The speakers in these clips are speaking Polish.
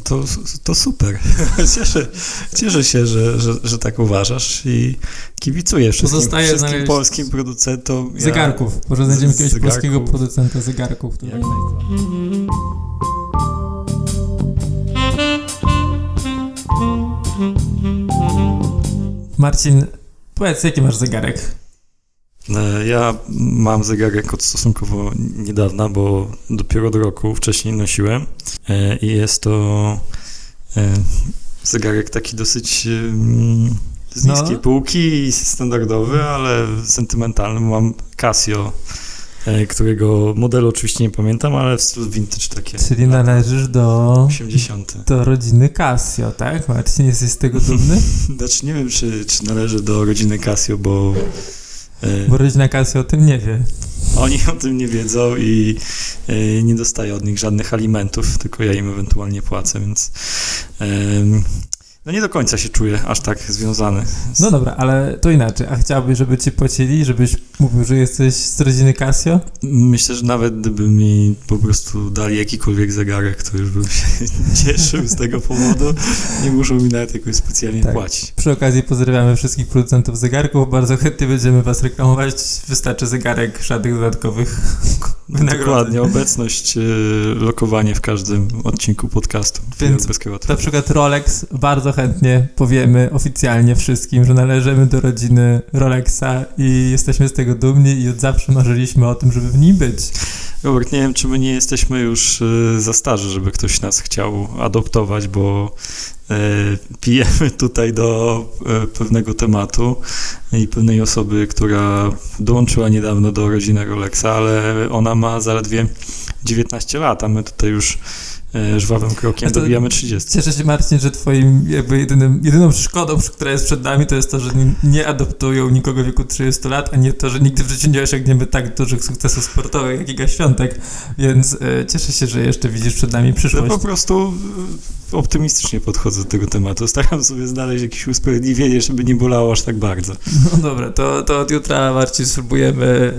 No to, to super. Cieszę, cieszę się, że, że, że tak uważasz i kibicuję wszystkim, Pozostaje wszystkim polskim producentom. Ja- Zegarków. Może znajdziemy jakiegoś zegarków. polskiego producenta zegarków. Jak. Marcin, powiedz, jaki masz zegarek? E, Ja mam zegarek od stosunkowo niedawna, bo dopiero od roku wcześniej nosiłem E, i jest to e, zegarek taki dosyć z No. niskiej półki i standardowy, ale sentymentalny. Mam Casio, którego modelu oczywiście nie pamiętam, ale w stylu vintage takie Czyli należysz do, 80. do rodziny Casio, tak? Marcin, jesteś z tego dumny? Znaczy nie wiem, czy, czy należy do rodziny Casio, bo, Bo rodzina Casio o tym nie wie. Oni o tym nie wiedzą i e, nie dostaję od nich żadnych alimentów, tylko ja im ewentualnie płacę, więc no nie do końca się czuję aż tak związany. Z, No dobra, ale to inaczej. A chciałbyś, żeby ci płacili, żebyś mówił, że jesteś z rodziny Casio? Myślę, że nawet gdyby mi po prostu dali jakikolwiek zegarek, to już bym się cieszył z tego powodu. Nie muszą mi nawet jakoś specjalnie Tak. płacić. Przy okazji pozdrawiamy wszystkich producentów zegarków. Bardzo chętnie będziemy was reklamować. Wystarczy zegarek, żadnych dodatkowych wynagrodzeń. Dokładnie, obecność, e, lokowanie w każdym odcinku podcastu. Więc Na przykład Rolex, bardzo chętnie powiemy oficjalnie wszystkim, że należymy do rodziny Rolexa i jesteśmy z tego dumni i od zawsze marzyliśmy o tym, żeby w nim być. Robert, nie wiem, czy my nie jesteśmy już e, za starzy, żeby ktoś nas chciał adoptować, bo pijemy tutaj do e, pewnego tematu i pewnej osoby, która dołączyła niedawno do rodziny Rolexa, ale ona ma zaledwie 19 lat, a my tutaj już e, żwawym krokiem A to- dobijamy 30. Cieszę się Marcin, że twoim jakby jedynym, jedyną przeszkodą, która jest przed nami, to jest to, że nie, nie adoptują nikogo w wieku 30 lat, a nie to, że nigdy w życiu nie osiągniemy tak dużych sukcesów sportowych jak Iga Świątek, więc e, cieszę się, że jeszcze widzisz przed nami Ja przyszłość. po prostu e, optymistycznie podchodzę do tego tematu. Staram sobie znaleźć jakieś usprawiedliwienie, żeby nie bolało aż tak bardzo. No dobra, to, to od jutra Marcin spróbujemy,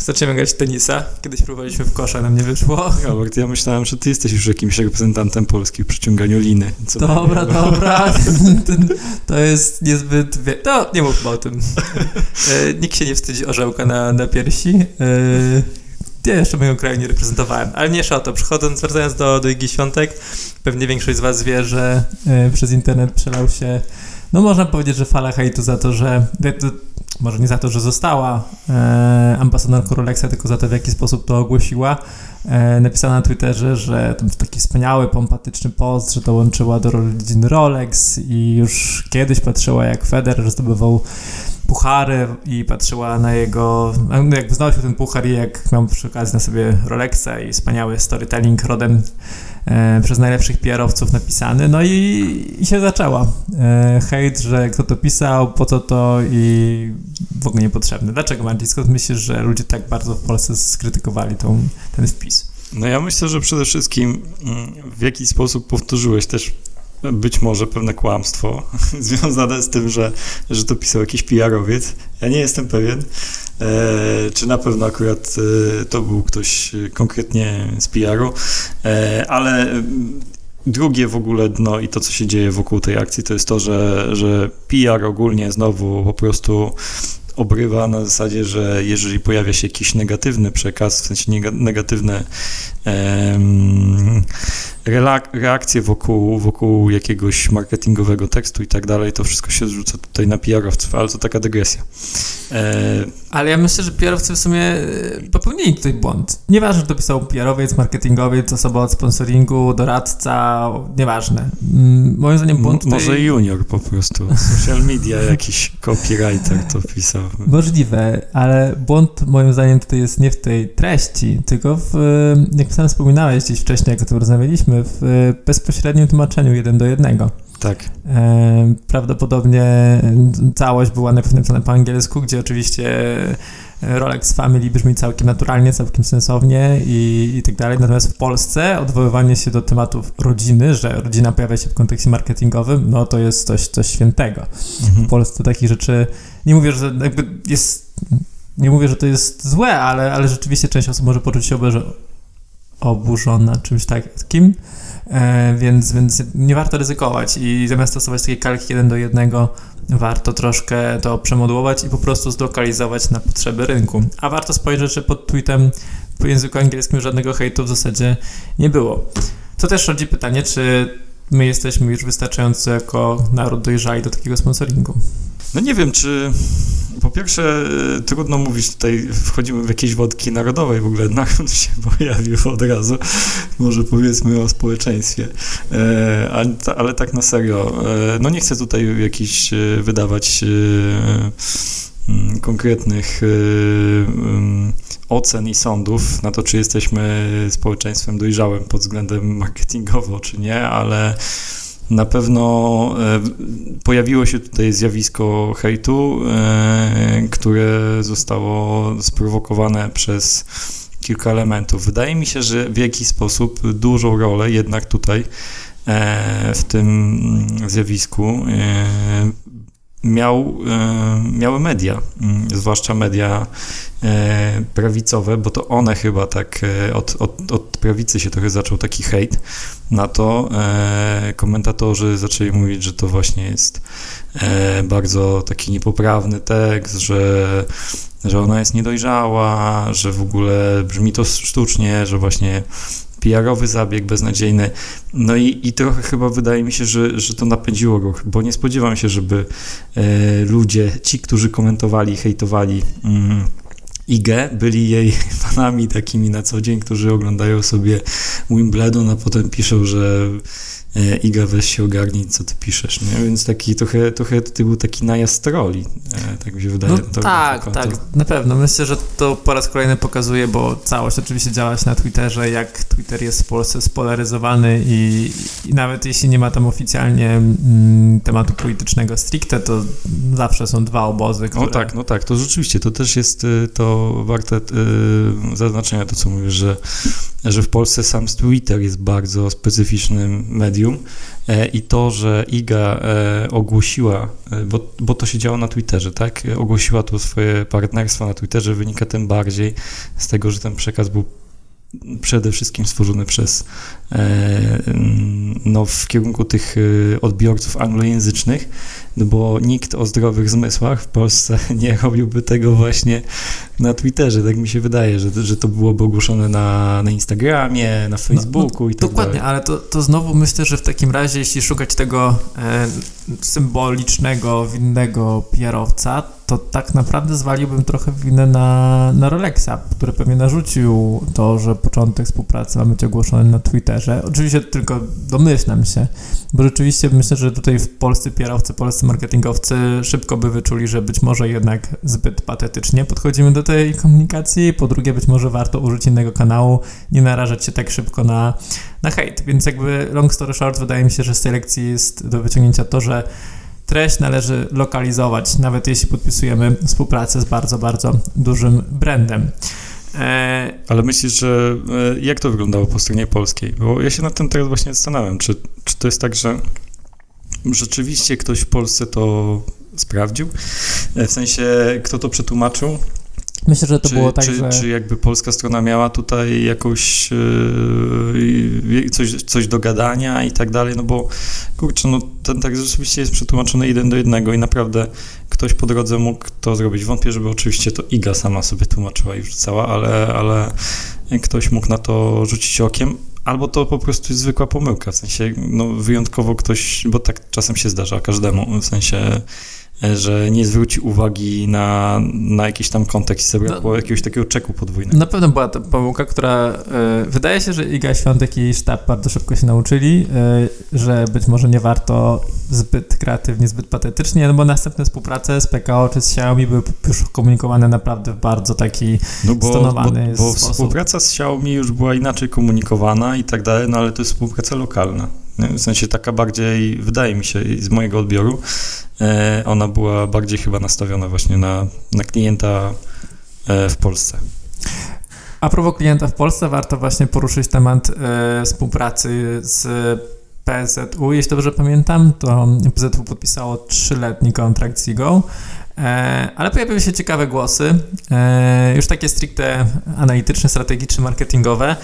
e, zaczniemy grać tenisa. Kiedyś próbowaliśmy w kosza, nam nie wyszło. Robert, ja myślałem, że ty jesteś już jakimś reprezentantem Polski w przyciąganiu liny. Dobra, dobra, Ten, to jest niezbyt, wie... no nie mówmy o tym. E, nikt się nie wstydzi orzełka na, na piersi. E, ja jeszcze mojego kraju nie reprezentowałem, ale mniejsza o to. Przechodząc, wracając do, do Igi Świątek, pewnie większość z was wie, że e, przez internet przelał się, no można powiedzieć, że fala hejtu za to, że może nie za to, że została e, ambasadorką Rolexa, tylko za to, w jaki sposób to ogłosiła. E, napisała na Twitterze, że to taki wspaniały, pompatyczny post, że dołączyła do rodziny Rolex i już kiedyś patrzyła, jak Federer zdobywał puchary i patrzyła na jego, no jakby znosił ten puchar i jak miał przy okazji na sobie Rolexa i wspaniały storytelling rodem e, przez najlepszych PR-owców napisany, no i, i się zaczęła. E, hejt, że kto to pisał, po co to i w ogóle niepotrzebny. Dlaczego, Marcin? Skąd myślisz, że ludzie tak bardzo w Polsce skrytykowali tą, ten wpis? No ja myślę, że przede wszystkim mm, w jakiś sposób powtórzyłeś też być może pewne kłamstwo związane z tym, że, że to pisał jakiś PR-owiec. Ja nie jestem pewien, e, czy na pewno akurat e, to był ktoś e, konkretnie z PR-u, ale mm, drugie w ogóle dno i to, co się dzieje wokół tej akcji, to jest to, że, że PR ogólnie znowu po prostu obrywa na zasadzie, że jeżeli pojawia się jakiś negatywny przekaz, w sensie negatywne em, reakcje wokół, wokół jakiegoś marketingowego tekstu i tak dalej, to wszystko się zrzuca tutaj na PR-owców, ale to taka dygresja. E, Ale ja myślę, że PR-owcy w sumie e, popełnili tutaj błąd. Nieważne, czy to pisał PR-owiec, marketingowiec, osoba od sponsoringu, doradca, nieważne. Mm, Moim zdaniem błąd tutaj... może junior po prostu, social media, jakiś copywriter to pisał. Możliwe, ale błąd moim zdaniem tutaj jest nie w tej treści, tylko w, e, jak sam wspominałeś gdzieś wcześniej, jak o tym rozmawialiśmy, w e, bezpośrednim tłumaczeniu jeden do jednego. Tak. E, Prawdopodobnie całość była napisana po angielsku, gdzie oczywiście Rolex Family brzmi całkiem naturalnie, całkiem sensownie i, i tak dalej. Natomiast w Polsce odwoływanie się do tematów rodziny, że rodzina pojawia się w kontekście marketingowym, no to jest coś, coś świętego. Mhm. W Polsce takich rzeczy, nie mówię, że jakby jest, nie mówię, że to jest złe, ale, ale rzeczywiście część osób może poczuć się oburzo- oburzona czymś takim. e, więc, więc nie warto ryzykować i zamiast stosować takie kalki jeden do jednego, warto troszkę to przemodułować i po prostu zlokalizować na potrzeby rynku. A warto spojrzeć, że pod tweetem w języku angielskim żadnego hejtu w zasadzie nie było. To też rodzi pytanie, czy my jesteśmy już wystarczająco jako naród dojrzali do takiego sponsoringu. No nie wiem, czy po pierwsze e, trudno mówić tutaj, wchodzimy w jakieś wodki narodowe w ogóle naród się pojawił od razu, może powiedzmy o społeczeństwie, e, ale, ale, tak na serio, e, no nie chcę tutaj jakichś wydawać mm, konkretnych mm, ocen i sądów na to, czy jesteśmy społeczeństwem dojrzałym pod względem marketingowo, czy nie, ale na pewno e, pojawiło się tutaj zjawisko hejtu, e, które zostało sprowokowane przez kilka elementów. Wydaje mi się, że w jakiś sposób dużą rolę jednak tutaj e, w tym zjawisku miał, miały media, zwłaszcza media prawicowe, bo to one chyba tak od, od, od prawicy się trochę zaczął taki hejt na to. E, komentatorzy zaczęli mówić, że to właśnie jest e, bardzo taki niepoprawny tekst, że, że ona jest niedojrzała, że w ogóle brzmi to sztucznie, że właśnie PR-owy zabieg beznadziejny. No i, i trochę chyba wydaje mi się, że, że to napędziło ruch, bo nie spodziewam się, żeby e, ludzie, ci, którzy komentowali, hejtowali, mm, IG byli jej fanami takimi na co dzień, którzy oglądają sobie Wimbledon, a potem piszą, że Iga, weź się ogarnij, co ty piszesz, nie? Więc taki trochę, trochę to był taki najazd troli, e, tak mi się wydaje. No, to, tak, to, tak, na pewno. Myślę, że to po raz kolejny pokazuje, bo całość oczywiście działa się na Twitterze, jak Twitter jest w Polsce spolaryzowany i, i nawet jeśli nie ma tam oficjalnie mm, tematu politycznego stricte, to zawsze są dwa obozy, które... No tak, no tak, to rzeczywiście, to też jest y, to warte y, zaznaczenia, to co mówisz, że, że w Polsce sam Twitter jest bardzo specyficznym medium, medium e, i to, że Iga e, ogłosiła, e, bo, bo to się działo na Twitterze, tak? Ogłosiła to swoje partnerstwo na Twitterze, wynika tym bardziej z tego, że ten przekaz był przede wszystkim stworzony przez no, w kierunku tych odbiorców anglojęzycznych, bo nikt o zdrowych zmysłach w Polsce nie robiłby tego właśnie na Twitterze, tak mi się wydaje, że, że to byłoby ogłoszone na, na Instagramie, na Facebooku no, no, i tak Dokładnie, dalej. ale to, to znowu myślę, że w takim razie, jeśli szukać tego e, symbolicznego, winnego PR-owca, to tak naprawdę zwaliłbym trochę winę na, na Rolexa, który pewnie narzucił to, że początek współpracy ma być ogłoszony na Twitterze. Oczywiście tylko domyślam się, bo rzeczywiście myślę, że tutaj w Polsce PR-owcy, polscy marketingowcy szybko by wyczuli, że być może jednak zbyt patetycznie podchodzimy do tej komunikacji, po drugie być może warto użyć innego kanału, nie narażać się tak szybko na, na hejt. Więc jakby long story short, wydaje mi się, że z tej lekcji jest do wyciągnięcia to, że treść należy lokalizować, nawet jeśli podpisujemy współpracę z bardzo, bardzo dużym brandem. E... Ale myślisz, że e, jak to wyglądało po stronie polskiej? Bo ja się nad tym teraz właśnie zastanawiam, czy, czy to jest tak, że rzeczywiście ktoś w Polsce to sprawdził? E, w sensie, kto to przetłumaczył? Myślę, że to czy, było tak, czy, że... Czy jakby polska strona miała tutaj jakąś yy, coś, coś do gadania i tak dalej, no bo kurczę, no ten tak rzeczywiście jest przetłumaczony jeden do jednego i naprawdę ktoś po drodze mógł to zrobić. Wątpię, żeby oczywiście to Iga sama sobie tłumaczyła i wrzucała, ale, ale ktoś mógł na to rzucić okiem, albo to po prostu jest zwykła pomyłka, w sensie no wyjątkowo ktoś, bo tak czasem się zdarza każdemu, w sensie że nie zwróci uwagi na, na jakiś tam kontekst i zabrakło no, jakiegoś takiego czeku podwójnego. Na pewno była to pomyłka, która y, wydaje się, że Iga Świątek i sztab bardzo szybko się nauczyli, y, że być może nie warto zbyt kreatywnie, zbyt patetycznie, no bo następne współprace z PKO czy z Xiaomi były już komunikowane naprawdę w bardzo taki no bo, stonowany bo, bo sposób. współpraca z Xiaomi już była inaczej komunikowana i tak dalej, no ale to jest współpraca lokalna. W sensie taka bardziej, wydaje mi się, z mojego odbioru, e, ona była bardziej chyba nastawiona właśnie na, na klienta e, w Polsce. A propos klienta w Polsce, warto właśnie poruszyć temat e, współpracy z PZU. Jeśli dobrze pamiętam, to PZU podpisało trzyletni kontrakt z Zigo, ale pojawiły się ciekawe głosy, już takie stricte analityczne, strategiczne, marketingowe,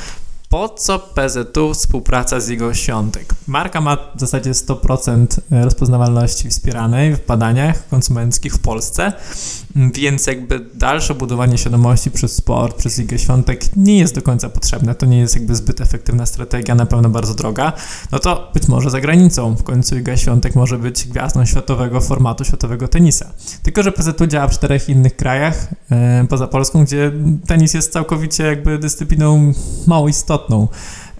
Po co PZU współpraca z jego świątek? Marka ma w zasadzie 100% rozpoznawalności wspieranej w badaniach konsumenckich w Polsce, więc jakby dalsze budowanie świadomości przez sport, przez Ligę Świątek nie jest do końca potrzebne. To nie jest jakby zbyt efektywna strategia, na pewno bardzo droga. No to być może za granicą w końcu Liga Świątek może być gwiazdą światowego formatu, światowego tenisa. Tylko, że PZU działa w czterech innych krajach e, poza Polską, gdzie tenis jest całkowicie jakby dyscypliną mało istotną.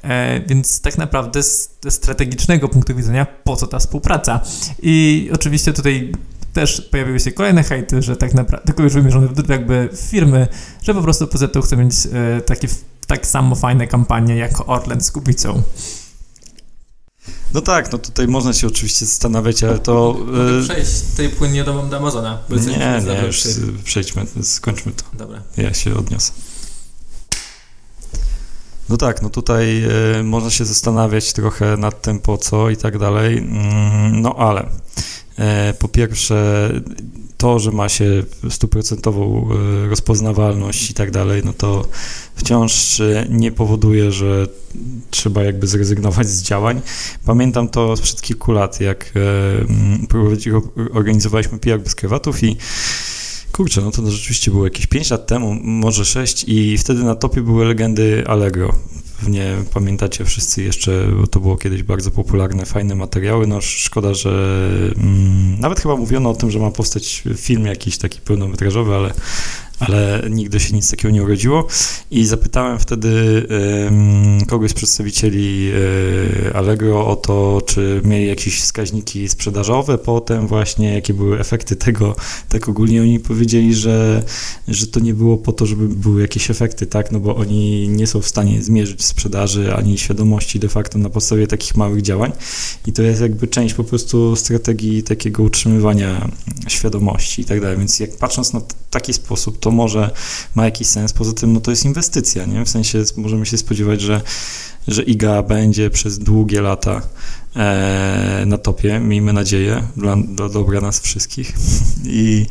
E, więc tak naprawdę z strategicznego punktu widzenia, po co ta współpraca? I oczywiście tutaj też pojawiły się kolejne hejty, że tak naprawdę, tylko już wymierzone w jakby firmy, że po prostu PZU chce mieć e, takie tak samo fajne kampanie jak Orlen z Kubicą. No tak, no tutaj można się oczywiście zastanawiać, ale to... Mogę przejść tutaj płynnie do, do Amazona. Nie, nie, już przejdźmy, skończmy to. Dobra. Ja się odniosę. No tak, no tutaj y, można się zastanawiać trochę nad tym po co i tak dalej, mm, no ale y, po pierwsze to, że ma się stuprocentową y, rozpoznawalność i tak dalej, no to wciąż nie powoduje, że trzeba jakby zrezygnować z działań. Pamiętam to sprzed kilku lat, jak organizowaliśmy PR bez krawatów i Kurczę, no to rzeczywiście było jakieś 5 lat temu, może 6 i wtedy na topie były legendy Allegro. Pewnie pamiętacie wszyscy jeszcze, bo to było kiedyś bardzo popularne, fajne materiały. No szkoda, że mm, nawet chyba mówiono o tym, że ma powstać film jakiś taki pełnometrażowy, ale ale nigdy się nic takiego nie urodziło. I zapytałem wtedy kogoś z przedstawicieli e, Allegro o to, czy mieli jakieś wskaźniki sprzedażowe. Potem właśnie, jakie były efekty tego, tak ogólnie oni powiedzieli, że, że to nie było po to, żeby były jakieś efekty, tak, no bo oni nie są w stanie zmierzyć sprzedaży ani świadomości de facto na podstawie takich małych działań. I to jest jakby część po prostu strategii takiego utrzymywania świadomości i tak dalej, więc jak patrząc na taki sposób, to może ma jakiś sens. Poza tym, no to jest inwestycja, nie? W sensie możemy się spodziewać, że, że IGA będzie przez długie lata e, na topie, miejmy nadzieję, dla, dla dobra nas wszystkich. I,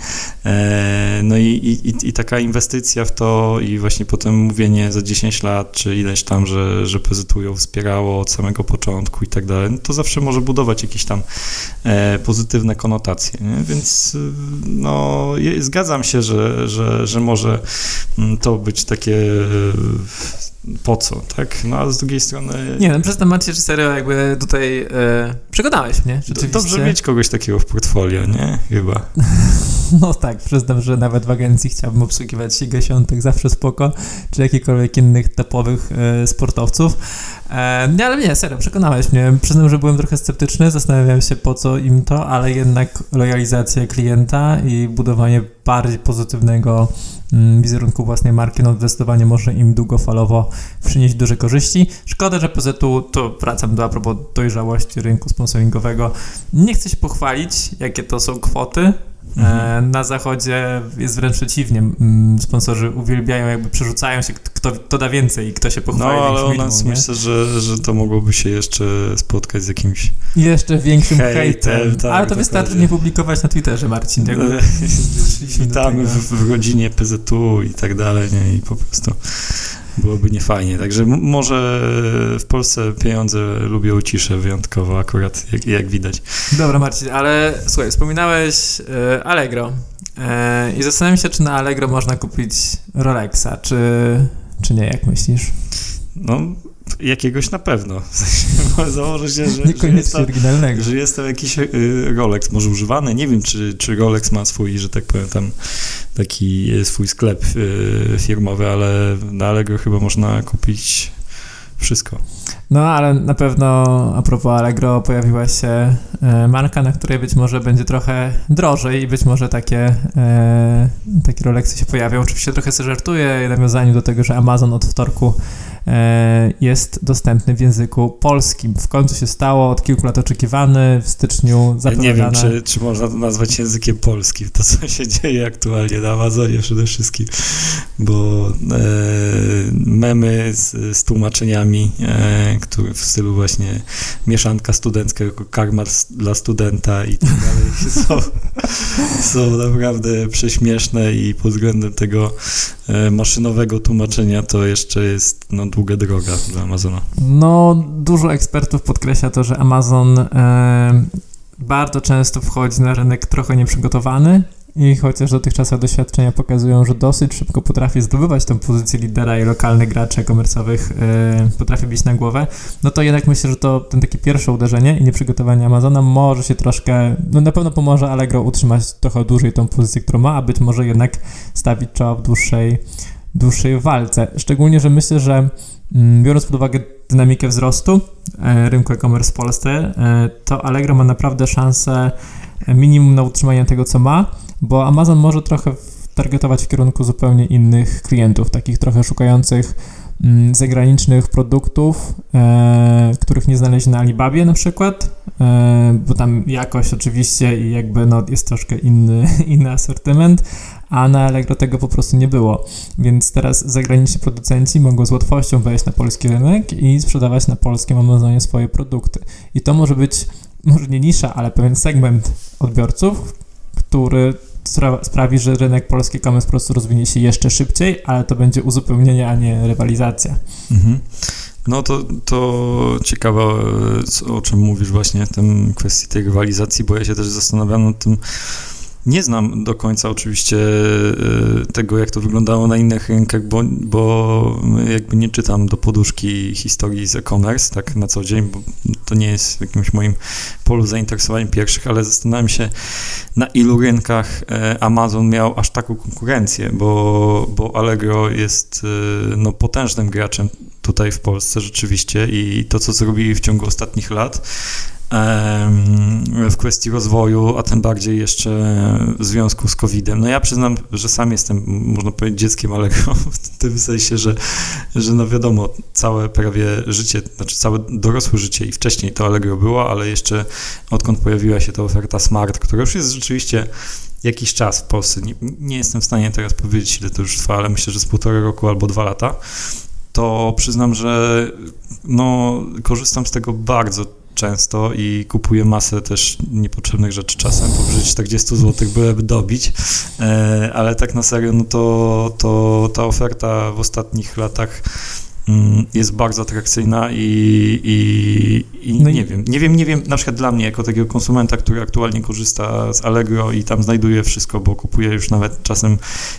e, no i, i, i taka inwestycja w to i właśnie potem mówienie za 10 lat, czy ileś tam, że, że PZU ją wspierało od samego początku i tak dalej, no to zawsze może budować jakieś tam e, pozytywne konotacje, nie? więc no zgadzam się, że, że, że może mm, to być takie po co, tak? No a z drugiej strony... Nie, no przez temat się serio jakby tutaj e, przekonałeś mnie, rzeczywiście. Dobrze mieć kogoś takiego w portfolio, nie? Chyba. No tak, przyznam, że nawet w agencji chciałbym obsługiwać Ligę Świątek, zawsze spoko, czy jakichkolwiek innych topowych e, sportowców. E, nie, ale nie, serio, przekonałeś mnie. Przyznam, że byłem trochę sceptyczny, zastanawiałem się po co im to, ale jednak lojalizacja klienta i budowanie bardziej pozytywnego mm, wizerunku własnej marki, no zdecydowanie może im długofalowo przynieść duże korzyści. Szkoda, że PZU, to wracam do a propos dojrzałości rynku sponsoringowego, nie chcę się pochwalić, jakie to są kwoty, E, na zachodzie jest wręcz przeciwnie. Sponsorzy uwielbiają, jakby przerzucają się, kto, kto da więcej i kto się pochwali. No, ale u nas nie? myślę, że, że to mogłoby się jeszcze spotkać z jakimś jeszcze większym hejtem. Tak, ale to wystarczy nie publikować na Twitterze, Marcin. Jak Witamy w, w rodzinie PZU i tak dalej, nie? I po prostu byłoby niefajnie. Także może w Polsce pieniądze lubią ciszę wyjątkowo akurat, jak, jak widać. Dobra Marcin, ale słuchaj, wspominałeś e, Allegro e, i zastanawiam się, czy na Allegro można kupić Rolexa, czy, czy nie, jak myślisz? No, jakiegoś na pewno. Założę się, że, że, jest oryginalnego. że jest tam jakiś y, Rolex, może używany. Nie wiem, czy, czy Rolex ma swój, że tak powiem, tam taki swój sklep y, firmowy, ale na Allegro chyba można kupić wszystko. No, ale na pewno a propos Allegro pojawiła się e, marka, na której być może będzie trochę drożej i być może takie, e, takie Rolexy się pojawią. Oczywiście trochę sobie żartuję w nawiązaniu do tego, że Amazon od wtorku E, jest dostępny w języku polskim. W końcu się stało, od kilku lat oczekiwany, w styczniu zapowiadane. Nie wiem, czy, czy można to nazwać językiem polskim, to co się dzieje aktualnie na Amazonie przede wszystkim, bo e, memy z, z tłumaczeniami, e, które w stylu właśnie mieszanka studencka karma dla studenta i tak dalej są, są naprawdę prześmieszne i pod względem tego e, maszynowego tłumaczenia to jeszcze jest no, długa droga dla Amazona. No, dużo ekspertów podkreśla to, że Amazon e, bardzo często wchodzi na rynek trochę nieprzygotowany i chociaż dotychczasowe doświadczenia pokazują, że dosyć szybko potrafi zdobywać tę pozycję lidera i lokalnych graczy e-commerce'owych e, potrafi bić na głowę, no to jednak myślę, że to ten takie pierwsze uderzenie i nieprzygotowanie Amazona może się troszkę, no na pewno pomoże Allegro utrzymać trochę dłużej tą pozycję, którą ma, a być może jednak stawić czoła w dłuższej, dłuższej walce. Szczególnie, że myślę, że mm, biorąc pod uwagę dynamikę wzrostu e, rynku e-commerce w Polsce, e, to Allegro ma naprawdę szansę e, minimum na utrzymanie tego, co ma, bo Amazon może trochę targetować w kierunku zupełnie innych klientów, takich trochę szukających mm, zagranicznych produktów, e, których nie znaleźli na Alibabie na przykład, e, bo tam jakość oczywiście i jakby no, jest troszkę inny, inny asortyment, a na Allegro tego po prostu nie było. Więc teraz zagraniczni producenci mogą z łatwością wejść na polski rynek i sprzedawać na polskim Amazonie swoje produkty. I to może być, może nie nisza, ale pewien segment odbiorców, który spra- sprawi, że rynek polski e-commerce po prostu rozwinie się jeszcze szybciej, ale to będzie uzupełnienie, a nie rywalizacja. Mhm. No to, to ciekawe, e, o czym mówisz właśnie, w tym kwestii tej rywalizacji, bo ja się też zastanawiam nad tym, nie znam do końca oczywiście e, tego, jak to wyglądało na innych rynkach, bo, bo jakby nie czytam do poduszki historii z e-commerce tak na co dzień, bo to nie jest w jakimś moim polu zainteresowań pierwszych, ale zastanawiam się, na ilu rynkach e, Amazon miał aż taką konkurencję, bo, bo Allegro jest e, no, potężnym graczem tutaj w Polsce rzeczywiście i to, co zrobili w ciągu ostatnich lat w kwestii rozwoju, a tym bardziej jeszcze w związku z COVID-em. No ja przyznam, że sam jestem, można powiedzieć, dzieckiem Allegro w tym sensie, że, że no wiadomo, całe prawie życie, znaczy całe dorosłe życie i wcześniej to Allegro było, ale jeszcze odkąd pojawiła się ta oferta Smart, która już jest rzeczywiście jakiś czas w Polsce, nie, nie jestem w stanie teraz powiedzieć, ile to już trwa, ale myślę, że z półtora roku albo dwa lata, to przyznam, że no, korzystam z tego bardzo często i kupuję masę też niepotrzebnych rzeczy czasem, powyżej 40 zł byleby dobić, e, ale tak na serio, no to, to ta oferta w ostatnich latach mm, jest bardzo atrakcyjna i, i, i No i- nie wiem, nie wiem, nie wiem, na przykład dla mnie, jako takiego konsumenta, który aktualnie korzysta z Allegro i tam znajduje wszystko, bo kupuję już nawet czasem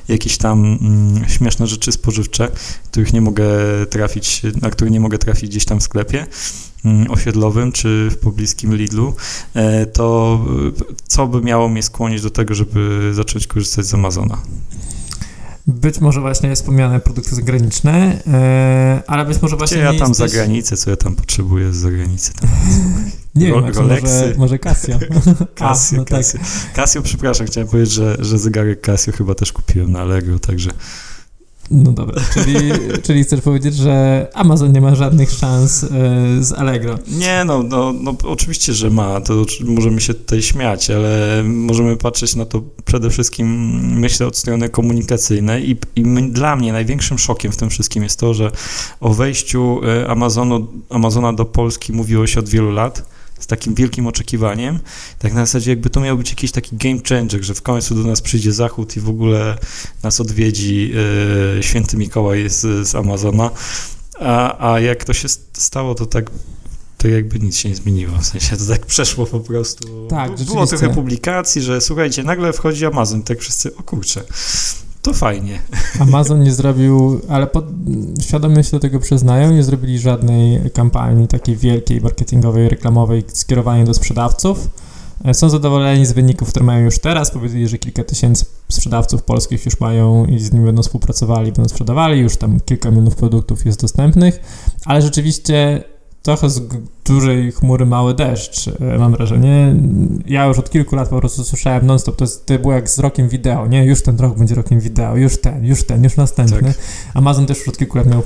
jakieś tam mm, śmieszne rzeczy spożywcze, których nie mogę trafić, na które nie mogę trafić gdzieś tam w sklepie osiedlowym czy w pobliskim Lidlu, e, to e, co by miało mnie skłonić do tego, żeby zacząć korzystać z Amazona? Być może właśnie wspomniane produkty zagraniczne, e, ale być może właśnie Gdzie ja tam za jesteś... granicę, co ja tam potrzebuję z zagranicy? Tam. Nie Ro- wiem, może, może Casio. Casio, A, no tak. Casio. Casio, przepraszam, chciałem powiedzieć, że, że zegarek Casio chyba też kupiłem na Allegro, także No dobra, czyli, czyli chcesz powiedzieć, że Amazon nie ma żadnych szans e, z Allegro. Nie, no, no, no oczywiście, że ma, to możemy się tutaj śmiać, ale możemy patrzeć na to przede wszystkim, myślę, od strony komunikacyjnej i, i my, dla mnie największym szokiem w tym wszystkim jest to, że o wejściu e, Amazonu, Amazona do Polski mówiło się od wielu lat, z takim wielkim oczekiwaniem, tak na zasadzie jakby to miał być jakiś taki game changer, że w końcu do nas przyjdzie Zachód i w ogóle nas odwiedzi e, święty Mikołaj z, z Amazona, a, a jak to się st- stało, to tak to jakby nic się nie zmieniło, w sensie to tak przeszło po prostu. Tak, Było trochę publikacji, że słuchajcie, nagle wchodzi Amazon, tak wszyscy, o kurczę, to fajnie. Amazon nie zrobił, ale pod, świadomie się do tego przyznają, nie zrobili żadnej kampanii takiej wielkiej, marketingowej, reklamowej skierowanej do sprzedawców. E, Są zadowoleni z wyników, które mają już teraz. Powiedzieli, że kilka tysięcy sprzedawców polskich już mają i z nimi będą współpracowali, będą sprzedawali. Już tam kilka milionów produktów jest dostępnych, ale rzeczywiście trochę z dużej chmury mały deszcz, e, mam wrażenie. Ja już od kilku lat po prostu słyszałem non-stop, to, jest, to było jak z rokiem wideo, nie? Już ten rok będzie rokiem wideo, już ten, już ten, już następny. Tak. Amazon też już od kilku lat miał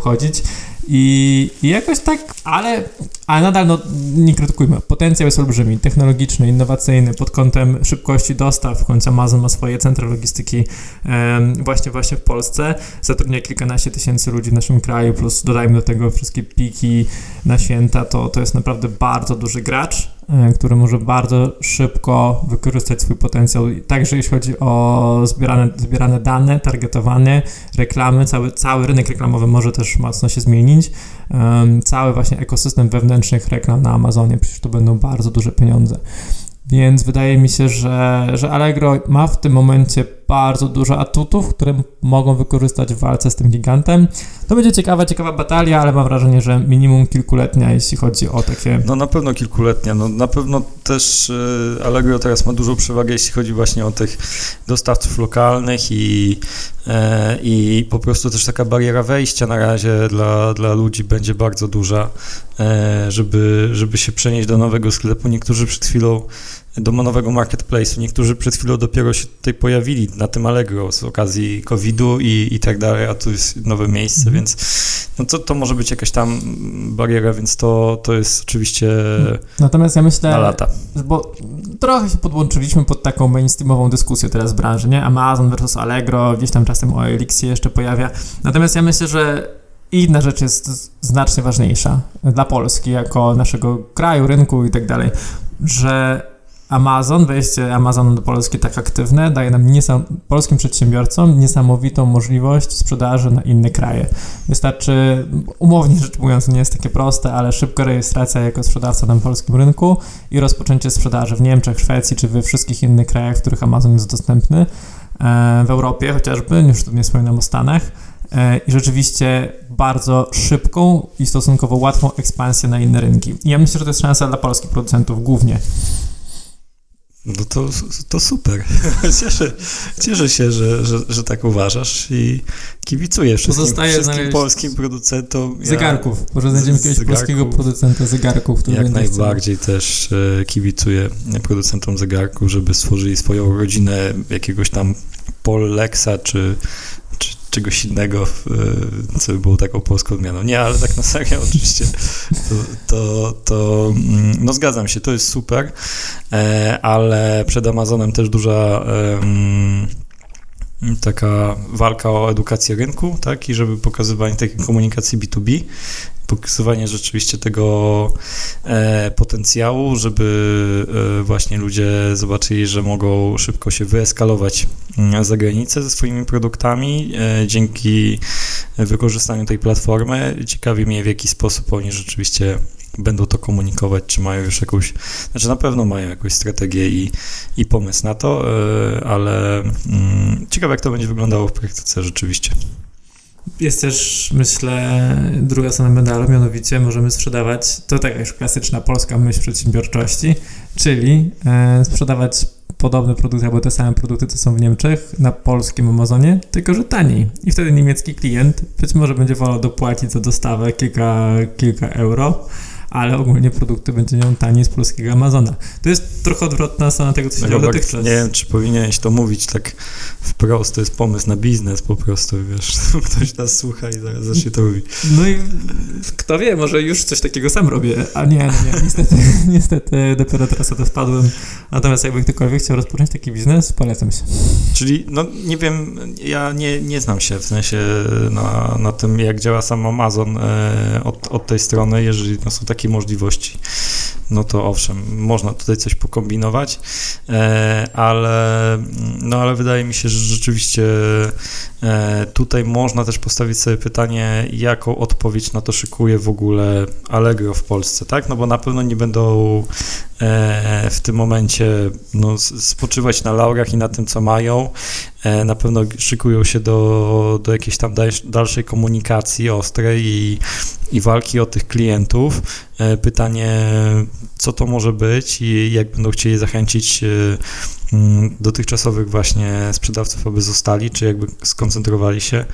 i, i jakoś tak, ale, ale nadal no, nie krytykujmy. Potencjał jest olbrzymi, technologiczny, innowacyjny pod kątem szybkości dostaw. W końcu Amazon ma swoje centra logistyki em, właśnie właśnie w Polsce. Zatrudnia kilkanaście tysięcy ludzi w naszym kraju, plus dodajmy do tego wszystkie piki na święta, to, to jest naprawdę bardzo duży gracz. E, który może bardzo szybko wykorzystać swój potencjał, także jeśli chodzi o zbierane, zbierane dane, targetowanie, reklamy, cały, cały rynek reklamowy może też mocno się zmienić. Um, cały właśnie ekosystem wewnętrznych reklam na Amazonie, przecież to będą bardzo duże pieniądze. Więc wydaje mi się, że, że Allegro ma w tym momencie bardzo dużo atutów, które mogą wykorzystać w walce z tym gigantem. To będzie ciekawa, ciekawa batalia, ale mam wrażenie, że minimum kilkuletnia, jeśli chodzi o takie... No na pewno kilkuletnia. No, na pewno też y, Allegro teraz ma dużą przewagę, jeśli chodzi właśnie o tych dostawców lokalnych i, e, i po prostu też taka bariera wejścia na razie dla, dla ludzi będzie bardzo duża, e, żeby, żeby się przenieść do nowego sklepu. Niektórzy przed chwilą do nowego marketplace'u. Niektórzy przed chwilą dopiero się tutaj pojawili na tym Allegro z okazji COVID-u i, i tak dalej, a tu jest nowe miejsce, Mhm. więc no to, to może być jakaś tam bariera, więc to, to jest oczywiście Natomiast ja myślę, na lata. bo trochę się podłączyliśmy pod taką mainstreamową dyskusję teraz w branży, nie? Amazon versus Allegro, gdzieś tam czasem o Elixie jeszcze pojawia. Natomiast ja myślę, że inna rzecz jest znacznie ważniejsza dla Polski, jako naszego kraju, rynku i tak dalej, że Amazon, wejście Amazonu do Polski tak aktywne daje nam niesam, polskim przedsiębiorcom niesamowitą możliwość sprzedaży na inne kraje. Wystarczy, umownie rzecz mówiąc, nie jest takie proste, ale szybka rejestracja jako sprzedawca na polskim rynku i rozpoczęcie sprzedaży w Niemczech, Szwecji czy we wszystkich innych krajach, w których Amazon jest dostępny, e, w Europie chociażby, już tu nie wspominam o Stanach. E, I rzeczywiście bardzo szybką i stosunkowo łatwą ekspansję na inne rynki. I ja myślę, że to jest szansa dla polskich producentów głównie. No to, to super. Cieszę, cieszę się, że, że, że tak uważasz i kibicuję wszystkim, Pozostaje wszystkim polskim producentom. Ja Zegarków. Może znajdziemy jakiegoś zegarków. polskiego producenta zegarków, który Jak najbardziej też e, kibicuję producentom zegarków, żeby stworzyli swoją rodzinę jakiegoś tam Pollexa czy czegoś innego, e, co by było taką polską odmianą. Nie, ale tak na serio oczywiście, to, to, to mm, no zgadzam się, to jest super, e, ale przed Amazonem też duża taka walka o edukację rynku, tak, i żeby pokazywanie takiej komunikacji B2B, pokazywanie rzeczywiście tego e, potencjału, żeby e, właśnie ludzie zobaczyli, że mogą szybko się wyeskalować mm, za granicę ze swoimi produktami e, dzięki wykorzystaniu tej platformy. Ciekawi mnie, w jaki sposób oni rzeczywiście będą to komunikować, czy mają już jakąś, znaczy na pewno mają jakąś strategię i, i pomysł na to, e, ale mm, ciekawe, jak to będzie wyglądało w praktyce rzeczywiście. Jest też, myślę, druga strona medalu, mianowicie możemy sprzedawać, to taka już klasyczna polska myśl przedsiębiorczości, czyli e, sprzedawać podobne produkty albo te same produkty, co są w Niemczech, na polskim Amazonie, tylko że taniej. I wtedy niemiecki klient być może będzie wolał dopłacić za dostawę kilka, kilka euro, ale ogólnie produkty będzie miał taniej z polskiego Amazona. To jest trochę odwrotna strona tego, co się działo Robert, dotychczas. nie wiem, czy powinieneś to mówić tak wprost, to jest pomysł na biznes po prostu, wiesz, ktoś nas słucha i zaraz zacznie to robić. No i kto wie, może już coś takiego sam robię, a nie, nie, niestety, niestety dopiero teraz o to wpadłem. Natomiast jakby ktokolwiek chciał rozpocząć taki biznes, polecam się. Czyli, no nie wiem, ja nie, nie znam się w sensie na, na tym, jak działa sam Amazon e, od, od tej strony, jeżeli no, są takie możliwości, no to owszem, można tutaj coś pokombinować, e, ale, no, ale wydaje mi się, że rzeczywiście e, tutaj można też postawić sobie pytanie, jaką odpowiedź na to szykuje w ogóle Allegro w Polsce, tak? No bo na pewno nie będą e, w tym momencie no, spoczywać na laurach i na tym, co mają. E, Na pewno szykują się do, do jakiejś tam dalsz- dalszej komunikacji ostrej i, i walki o tych klientów. E, Pytanie, co to może być i jak będą chcieli zachęcić e, dotychczasowych właśnie sprzedawców, aby zostali, czy jakby skoncentrowali się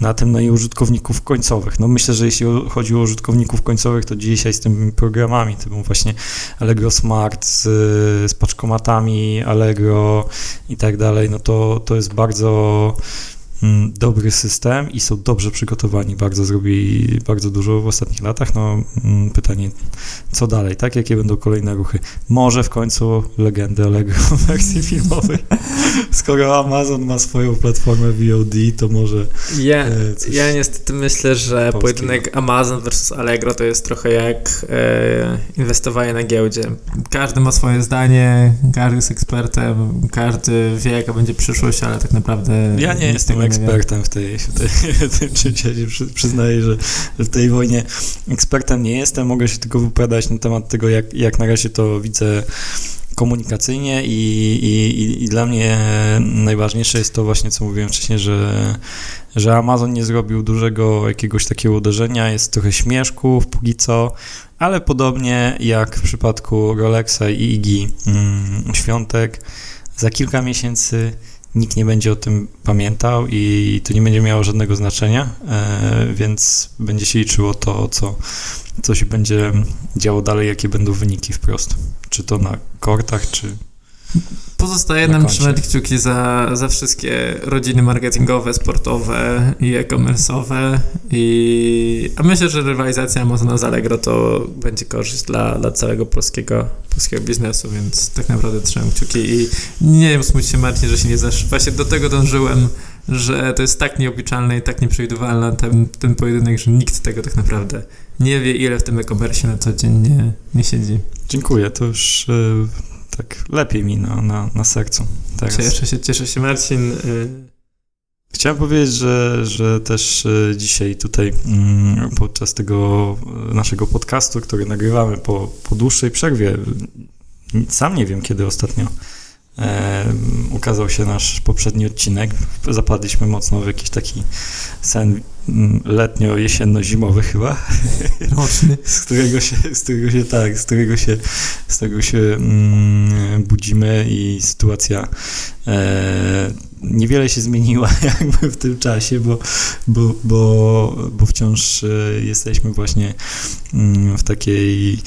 na tym, no i użytkowników końcowych. No myślę, że jeśli chodzi o użytkowników końcowych, to dzisiaj z tymi programami, typu właśnie Allegro Smart z, z paczkomatami, Allegro i tak dalej, no to, to jest bardzo mm, dobry system i są dobrze przygotowani. Bardzo zrobili bardzo dużo w ostatnich latach. No, mm, pytanie, co dalej, tak? Jakie będą kolejne ruchy? Może w końcu legendy Allegro w wersji filmowej. Skoro Amazon ma swoją platformę VOD, to może Ja, e, coś ja niestety myślę, że polskiego. pojedynek Amazon versus Allegro to jest trochę jak e, inwestowanie na giełdzie. Każdy ma swoje zdanie, każdy jest ekspertem, każdy wie jaka będzie przyszłość, ale tak naprawdę Ja nie jestem. Ekspertem w tej, w tej, w czymś. Ja się przy, przyznaję, że w tej wojnie ekspertem nie jestem. Mogę się tylko wypowiadać na temat tego, jak, jak na razie to widzę komunikacyjnie i, i, i, i dla mnie najważniejsze jest to właśnie, co mówiłem wcześniej, że, że Amazon nie zrobił dużego jakiegoś takiego uderzenia, jest trochę śmieszków póki co, ale podobnie jak w przypadku Rolexa i Igi mm, Świątek, za kilka miesięcy nikt nie będzie o tym pamiętał i to nie będzie miało żadnego znaczenia, e, więc będzie się liczyło to, co, co się będzie działo dalej, jakie będą wyniki wprost. Czy to na kortach, czy... Pozostaje na nam trzymać kciuki za, za wszystkie rodziny marketingowe, sportowe i e-commerce'owe. I, a myślę, że rywalizacja Amazona z Allegro to będzie korzyść dla, dla całego polskiego, polskiego biznesu, więc tak naprawdę trzymam kciuki i nie wiem, smuć się Marcin, że się nie zasz... Właśnie do tego dążyłem, że to jest tak nieobliczalne i tak nieprzewidywalne ten, ten pojedynek, że nikt tego tak naprawdę nie wie, ile w tym e-commerce na co dzień nie, nie siedzi. Dziękuję, to już e, tak lepiej mi na, na, na sercu teraz. Cieszę się, cieszę się Marcin. Y, Chciałem powiedzieć, że, że też e, dzisiaj tutaj mm, podczas tego e, naszego podcastu, który nagrywamy po, po dłuższej przerwie, sam nie wiem kiedy ostatnio e, ukazał się nasz poprzedni odcinek. Zapadliśmy mocno w jakiś taki sen mm, letnio-jesienno-zimowy chyba, roczny. z którego się, z którego się tak, z którego się, z którego się mm, budzimy i sytuacja e, niewiele się zmieniła jakby w tym czasie, bo, bo, bo, bo wciąż e, jesteśmy właśnie mm, w takiej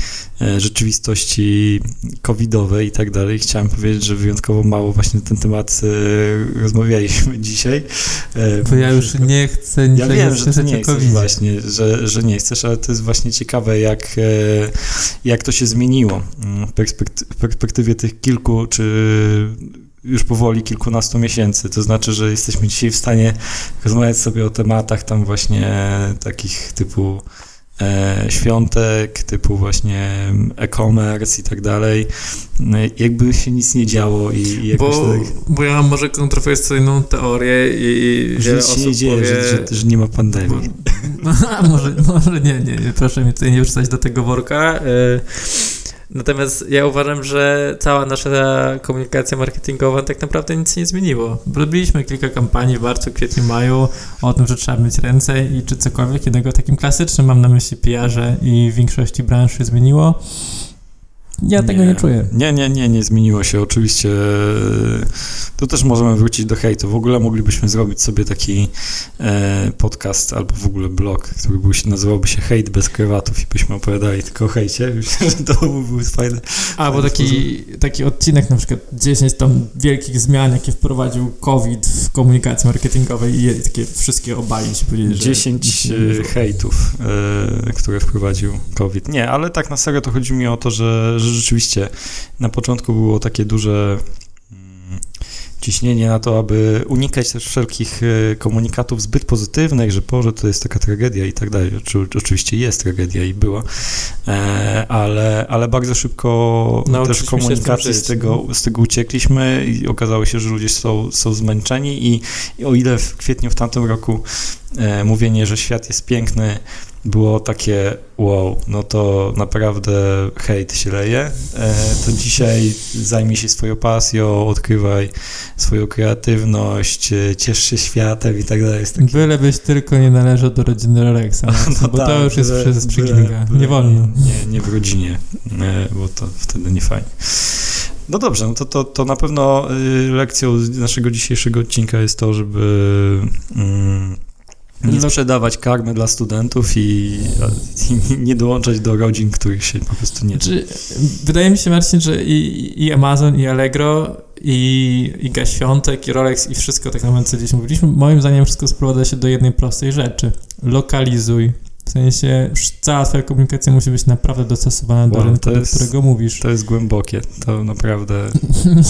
e, rzeczywistości covidowej i tak dalej. Chciałem powiedzieć, że wyjątkowo mało właśnie na ten temat e, rozmawialiśmy dzisiaj. Bo ja już nie chcę ja niczego wiem, że ty nie chcesz właśnie, że, że nie chcesz, ale to jest właśnie ciekawe, jak, jak to się zmieniło mm, w perspektywie tych kilku, czy już powoli kilkunastu miesięcy. To znaczy, że jesteśmy dzisiaj w stanie rozmawiać sobie o tematach tam właśnie takich typu e, świątek, typu właśnie e-commerce i tak dalej. No, jakby się nic nie działo i, i jakoś Bo, tak... bo ja mam może kontrowersyjną teorię i Że wiele nic się nie dzieje, powie... że, że, że nie ma pandemii. A może, może nie, nie, nie, proszę mnie tutaj nie wrzucać do tego worka. y, Natomiast ja uważam, że cała nasza komunikacja marketingowa tak naprawdę nic nie zmieniło. Robiliśmy kilka kampanii w marcu, kwietniu, maju o tym, że trzeba myć ręce i czy cokolwiek innego takim klasycznym, mam na myśli PR-ze i w większości branż się zmieniło. Ja tego nie czuję. Nie, nie, nie, nie zmieniło się. Oczywiście e, tu też możemy wrócić do hejtu. W ogóle moglibyśmy zrobić sobie taki e, podcast albo w ogóle blog, który był się, nazywałby się Hejt bez krewatów i byśmy opowiadali tylko o hejcie. Myślę, że to by były fajne. Albo taki, taki odcinek, na przykład 10 tam wielkich zmian, jakie wprowadził COVID w komunikacji marketingowej i takie wszystkie obalić. Powiedzieć, że 10 nic się nie e, hejtów, e, które wprowadził COVID. Nie, ale tak na serio to chodzi mi o to, że, że rzeczywiście na początku było takie duże mm, ciśnienie na to, aby unikać też wszelkich e, komunikatów zbyt pozytywnych, że Boże, to jest taka tragedia i tak dalej. Oczy- Oczywiście jest tragedia i była, e, ale, ale bardzo szybko Nauczyliśmy też z komunikacji z, żyć, tego, z tego uciekliśmy i okazało się, że ludzie są, są zmęczeni i, i o ile w kwietniu w tamtym roku e, mówienie, że świat jest piękny, było takie wow, no to naprawdę hejt się leje, e, to dzisiaj zajmij się swoją pasją, odkrywaj swoją kreatywność, e, ciesz się światem i tak dalej. Taki, Bylebyś tylko nie należał do rodziny Rolexa, No bo tak, to już jest przez byle Nie wolno. Nie, nie w rodzinie, e, bo to wtedy nie fajnie. No dobrze, no to, to, to na pewno lekcją z naszego dzisiejszego odcinka jest to, żeby mm, nie No. sprzedawać karmy dla studentów i, i nie dołączać do rodzin, których się po prostu nie da. Znaczy, wydaje mi się, Marcin, że i, i Amazon, i Allegro i Iga Świątek, i Rolex, i wszystko tak naprawdę, co gdzieś mówiliśmy, moim zdaniem wszystko sprowadza się do jednej prostej rzeczy. Lokalizuj. W sensie cała twoja komunikacja musi być naprawdę dostosowana do Wow, rynku, to do jest- którego mówisz. To jest głębokie, to naprawdę...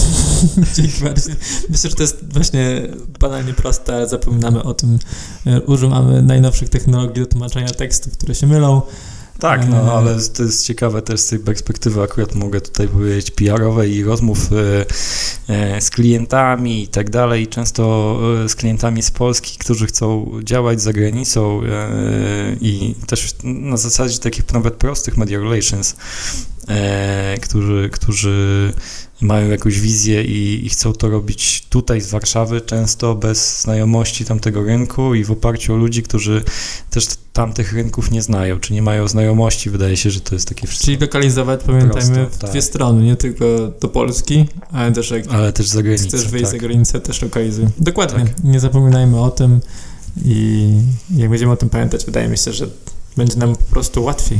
Dzięki bardzo. Myślę, że to jest właśnie banalnie proste, ale zapominamy o tym. E, Używamy najnowszych technologii do tłumaczenia tekstów, które się mylą. Tak, no ale to jest ciekawe też z tej perspektywy, akurat mogę tutaj powiedzieć PR-owej i rozmów e, e, z klientami i tak dalej, często e, z klientami z Polski, którzy chcą działać za granicą i też na zasadzie takich nawet prostych media relations, którzy, którzy mają jakąś wizję i, i chcą to robić tutaj z Warszawy, często bez znajomości tamtego rynku i w oparciu o ludzi, którzy też tamtych rynków nie znają, czy nie mają znajomości. Wydaje się, że to jest takie wszystko. Czyli lokalizować, pamiętajmy, Prosto, w tak. dwie strony, nie tylko do Polski, ale też jak Ale też za granicę. chcesz wyjść tak. za granicę, też lokalizuj. Dokładnie, Tak. nie zapominajmy o tym i jak będziemy o tym pamiętać, wydaje mi się, że będzie nam po prostu łatwiej.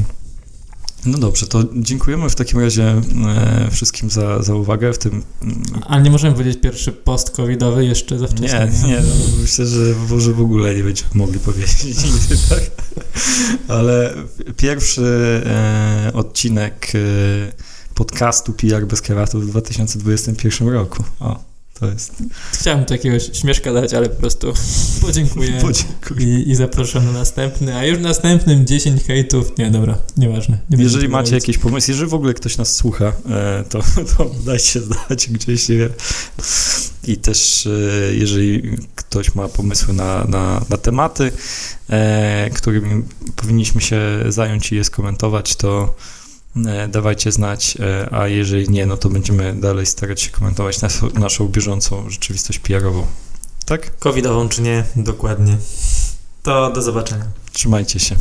No dobrze, to dziękujemy w takim razie e, wszystkim za, za uwagę w tym. mm, Ale nie możemy powiedzieć pierwszy post-covidowy jeszcze za wcześnie. Nie, nie, no, myślę, że może w ogóle nie będziemy mogli powiedzieć nigdy, tak? Ale pierwszy e, odcinek e, podcastu PR bez krawatu w 2021 roku. O, to jest. Chciałem tu jakiegoś śmieszka dać, ale po prostu podziękuję. Podziękuję. I, I zapraszam na następny, a już w następnym 10 hejtów. Nie, dobra, nieważne. Nie Jeżeli macie robić. jakiś pomysł, jeżeli w ogóle ktoś nas słucha, e, to, to dajcie znać gdzieś, nie wiem. I też e, jeżeli ktoś ma pomysły na, na, na tematy, e, którymi powinniśmy się zająć i je skomentować, to dawajcie znać, e, a jeżeli nie, no to będziemy dalej starać się komentować naszą, naszą bieżącą rzeczywistość PR-ową. Tak? Covidową czy nie, dokładnie. To do zobaczenia. Trzymajcie się.